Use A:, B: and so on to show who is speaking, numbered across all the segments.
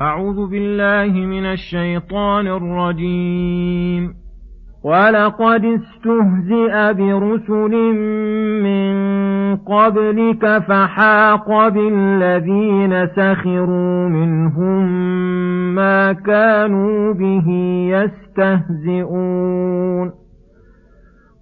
A: أعوذ بالله من الشيطان الرجيم. ولقد استهزئ برسل من قبلك فحاق بالذين سخروا منهم ما كانوا به يستهزئون.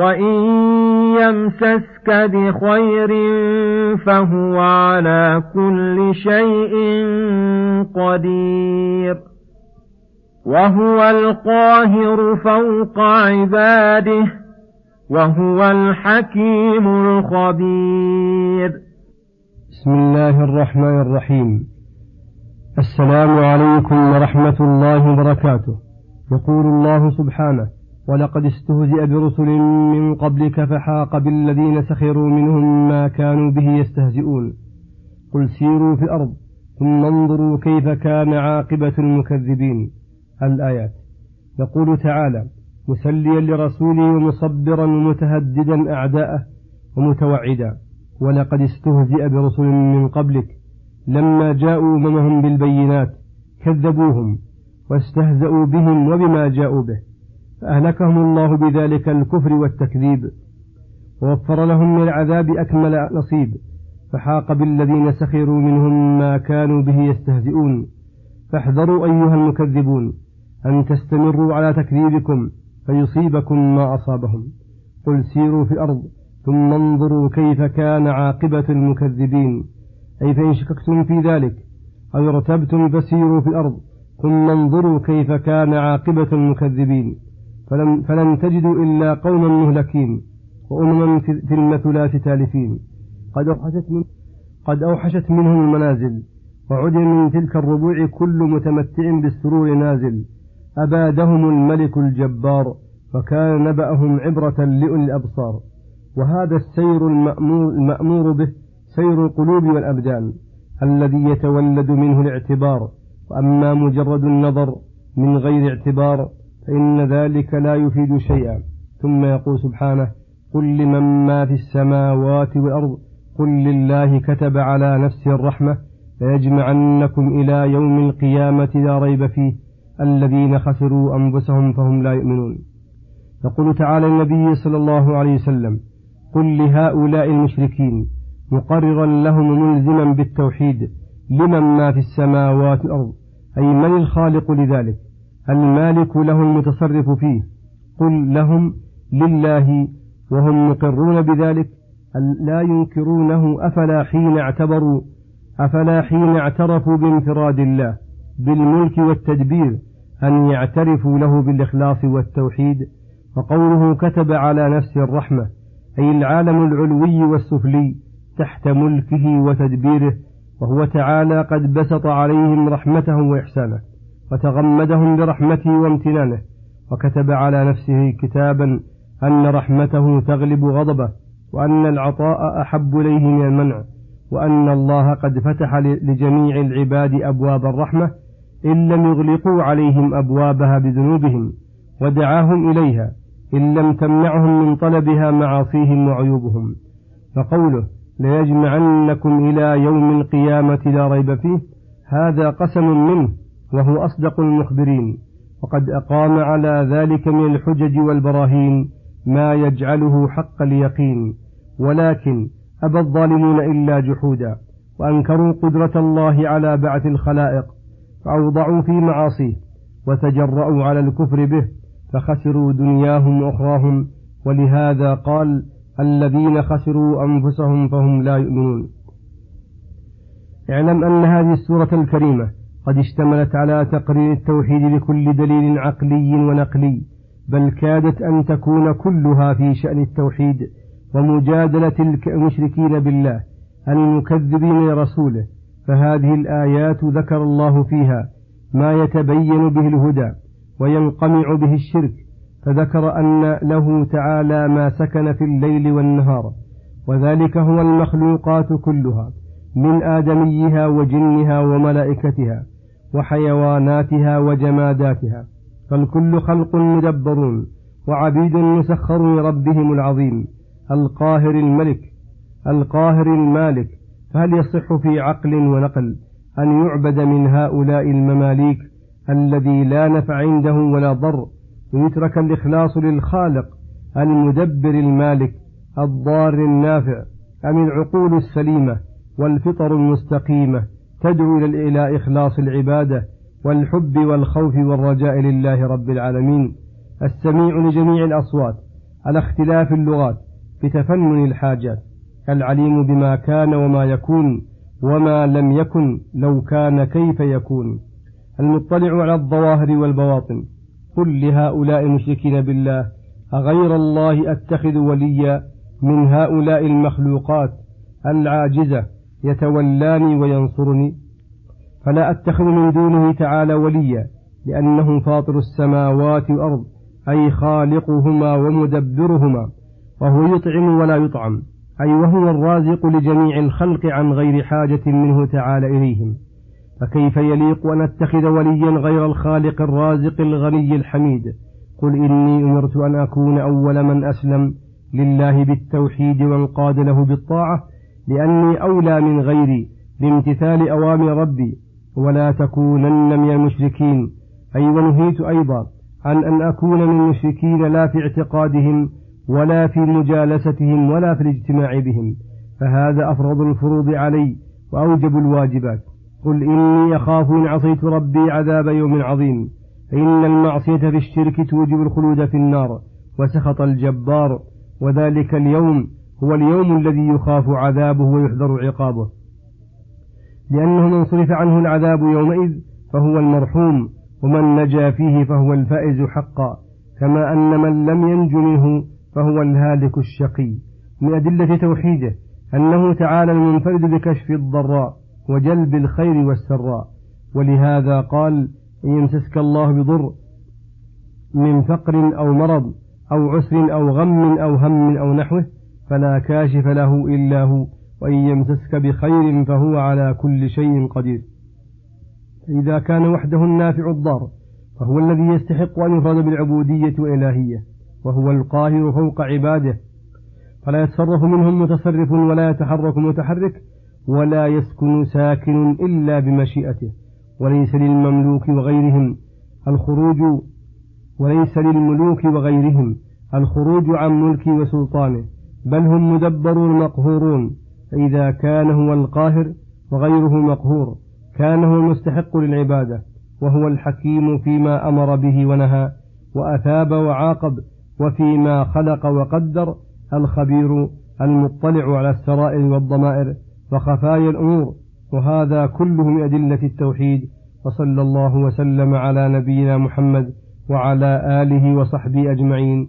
A: وإن يمسسك بخير فهو على كل شيء قدير وهو القاهر فوق عباده وهو الحكيم الخبير
B: بسم الله الرحمن الرحيم. السلام عليكم ورحمة الله وبركاته. يقول الله سبحانه ولقد استهزئ برسل من قبلك فحاق بالذين سخروا منهم ما كانوا به يستهزئون. قل سيروا في الأرض ثم انظروا كيف كان عاقبة المكذبين. الآيات. يقول تعالى مسليا لرسوله ومصبرا ومتهددا أعداءه ومتوعدا. ولقد استهزئ برسل من قبلك. لما جاءوا أممهم بالبينات كذبوهم واستهزأوا بهم وبما جاءوا به. فأهلكهم الله بذلك الكفر والتكذيب ووفر لهم من العذاب أكمل نصيب فحاق بالذين سخروا منهم ما كانوا به يستهزئون. فاحذروا أيها المكذبون أن تستمروا على تكذيبكم فيصيبكم ما أصابهم. قل سيروا في الأرض ثم انظروا كيف كان عاقبة المكذبين. أي فإن شككتم في ذلك أو ارتبتم فسيروا في الأرض ثم انظروا كيف كان عاقبة المكذبين. فلم, فلن تجدوا إلا قوما مهلكين وأمما في المثلات تالفين. قد أوحشت, من قد أوحشت منهم المنازل وعدل من تلك الربوع كل متمتع بالسرور نازل. أبادهم الملك الجبار فكان نبأهم عبرة لأولي الأبصار. وهذا السير المأمور, المأمور به سير القلوب والأبدان الذي يتولد منه الاعتبار. وأما مجرد النظر من غير اعتبار فإن ذلك لا يفيد شيئا. ثم يقول سبحانه قل لمن ما في السماوات والأرض قل لله كتب على نفسه الرحمة ليجمعنكم إلى يوم القيامة لا ريب فيه. الذين خسروا أنفسهم فهم لا يؤمنون. يقول تعالى النبي صلى الله عليه وسلم قل لهؤلاء المشركين مقررا لهم ملزما بالتوحيد لمن ما في السماوات والأرض؟ أي من الخالق لذلك؟ المالك له المتصرف فيه. قل لهم لله وهم مقرون بذلك لا ينكرونه أفلا حين اعتبروا أفلا حين اعترفوا بانفراد الله بالملك والتدبير أن يعترفوا له بالإخلاص والتوحيد. فقوله كتب على نفسه الرحمة أي العالم العلوي والسفلي تحت ملكه وتدبيره وهو تعالى قد بسط عليهم رحمته وإحسانه. وتغمدهم برحمته وامتنانه وكتب على نفسه كتابا أن رحمته تغلب غضبه وأن العطاء أحب إليه من المنع وأن الله قد فتح لجميع العباد أبواب الرحمة إن لم يغلقوا عليهم أبوابها بذنوبهم ودعاهم إليها إن لم تمنعهم من طلبها معاصيهم وعيوبهم. فقوله ليجمعنكم إلى يوم القيامة لا ريب فيه هذا قسم منه وهو أصدق المخبرين. وقد أقام على ذلك من الحجج والبراهين ما يجعله حق اليقين. ولكن أبى الظالمون إلا جحودا وأنكروا قدرة الله على بعث الخلائق فأوضعوا في معاصيه وتجرأوا على الكفر به فخسروا دنياهم وأخراهم ولهذا قال الذين خسروا أنفسهم فهم لا يؤمنون. اعلم أن هذه السورة الكريمة قد اشتملت على تقرير التوحيد بكل دليل عقلي ونقلي بل كادت أن تكون كلها في شأن التوحيد ومجادلة المشركين بالله المكذبين لرسوله فهذه الآيات ذكر الله فيها ما يتبين به الهدى وينقمع به الشرك فذكر أن له تعالى ما سكن في الليل والنهار وذلك هو المخلوقات كلها من آدميها وجنها وملائكتها. وحيواناتها وجماداتها فالكل خلق مدبرون وعبيد مسخر لربهم العظيم القاهر الملك القاهر المالك فهل يصح في عقل ونقل أن يعبد من هؤلاء المماليك الذي لا نفع عنده ولا ضر ويترك الإخلاص للخالق المدبر المالك الضار النافع أم العقول السليمة والفطر المستقيمة تدعو إلى إخلاص العبادة والحب والخوف والرجاء لله رب العالمين. السميع لجميع الأصوات على اختلاف اللغات بتفنن الحاجات. العليم بما كان وما يكون وما لم يكن لو كان كيف يكون. المطلع على الظواهر والبواطن. قل لهؤلاء المشركين بالله أغير الله أتخذ وليا من هؤلاء المخلوقات العاجزة؟ يتولاني وينصرني فلا أتخذ من دونه تعالى وليا لأنه فاطر السماوات والأرض أي خالقهما ومدبرهما وهو يطعم ولا يطعم أي وهو الرازق لجميع الخلق عن غير حاجة منه تعالى إليهم. فكيف يليق أن أتخذ وليا غير الخالق الرازق الغني الحميد؟ قل إني أمرت أن أكون أول من أسلم لله بالتوحيد وانقاد له بالطاعة لأني أولى من غيري بامتثال أوامر ربي ولا تكونن من المشركين. أي ونهيت أيضا عن أن أكون من المشركين لا في اعتقادهم ولا في مجالستهم ولا في الاجتماع بهم. فهذا أفرض الفروض علي وأوجب الواجبات. قل إني أخاف إن عصيت ربي عذاب يوم عظيم. فإن المعصية في الشرك توجب الخلود في النار وسخط الجبار. وذلك اليوم هو اليوم الذي يخاف عذابه ويحذر عقابه. لأنه من صرف عنه العذاب يومئذ فهو المرحوم ومن نجا فيه فهو الفائز حقا. كما أن من لم ينج منه فهو الهالك الشقي. من أدلة توحيده أنه تعالى المنفرد بكشف الضراء وجلب الخير والسراء. ولهذا قال إن يمسسك الله بضر من فقر أو مرض أو عسر أو غم أو هم أو نحوه فلا كاشف له إلا هو وإن يمسسك بخير فهو على كل شيء قدير. إذا كان وحده النافع الضار فهو الذي يستحق أن يفرد بالعبودية والإلهية وهو القاهر فوق عباده. فلا يتصرف منهم متصرف ولا يتحرك متحرك ولا يسكن ساكن إلا بمشيئته. وليس للمملوك وغيرهم الخروج وليس للملوك وغيرهم الخروج عن ملكه وسلطانه. بل هم مدبرون مقهورون فإذا كان هو القاهر وغيره مقهور كان هو المستحق للعبادة وهو الحكيم فيما أمر به ونهى وأثاب وعاقب وفيما خلق وقدر الخبير المطلع على السرائر والضمائر وخفايا الأمور وهذا كله من أدلة التوحيد وصلى الله وسلم على نبينا محمد وعلى آله وصحبه أجمعين.